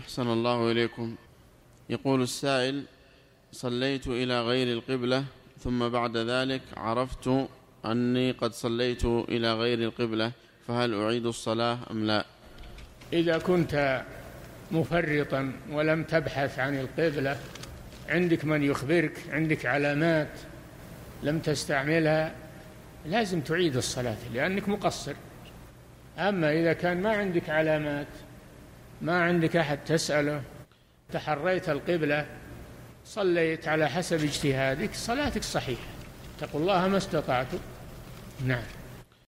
أحسن الله إليكم. يقول السائل صليت إلى غير القبلة ثم بعد ذلك عرفت أني قد صليت إلى غير القبلة فهل أعيد الصلاة أم لا؟ إذا كنت مفرطا ولم تبحث عن القبلة عندك من يخبرك عندك علامات لم تستعملها لازم تعيد الصلاة لأنك مقصر. أما إذا كان ما عندك علامات ما عندك أحد تسأله؟ تحريت القبلة صليت على حسب اجتهادك صلاتك صحيحة. اتقوا الله ما استطعتم. نعم.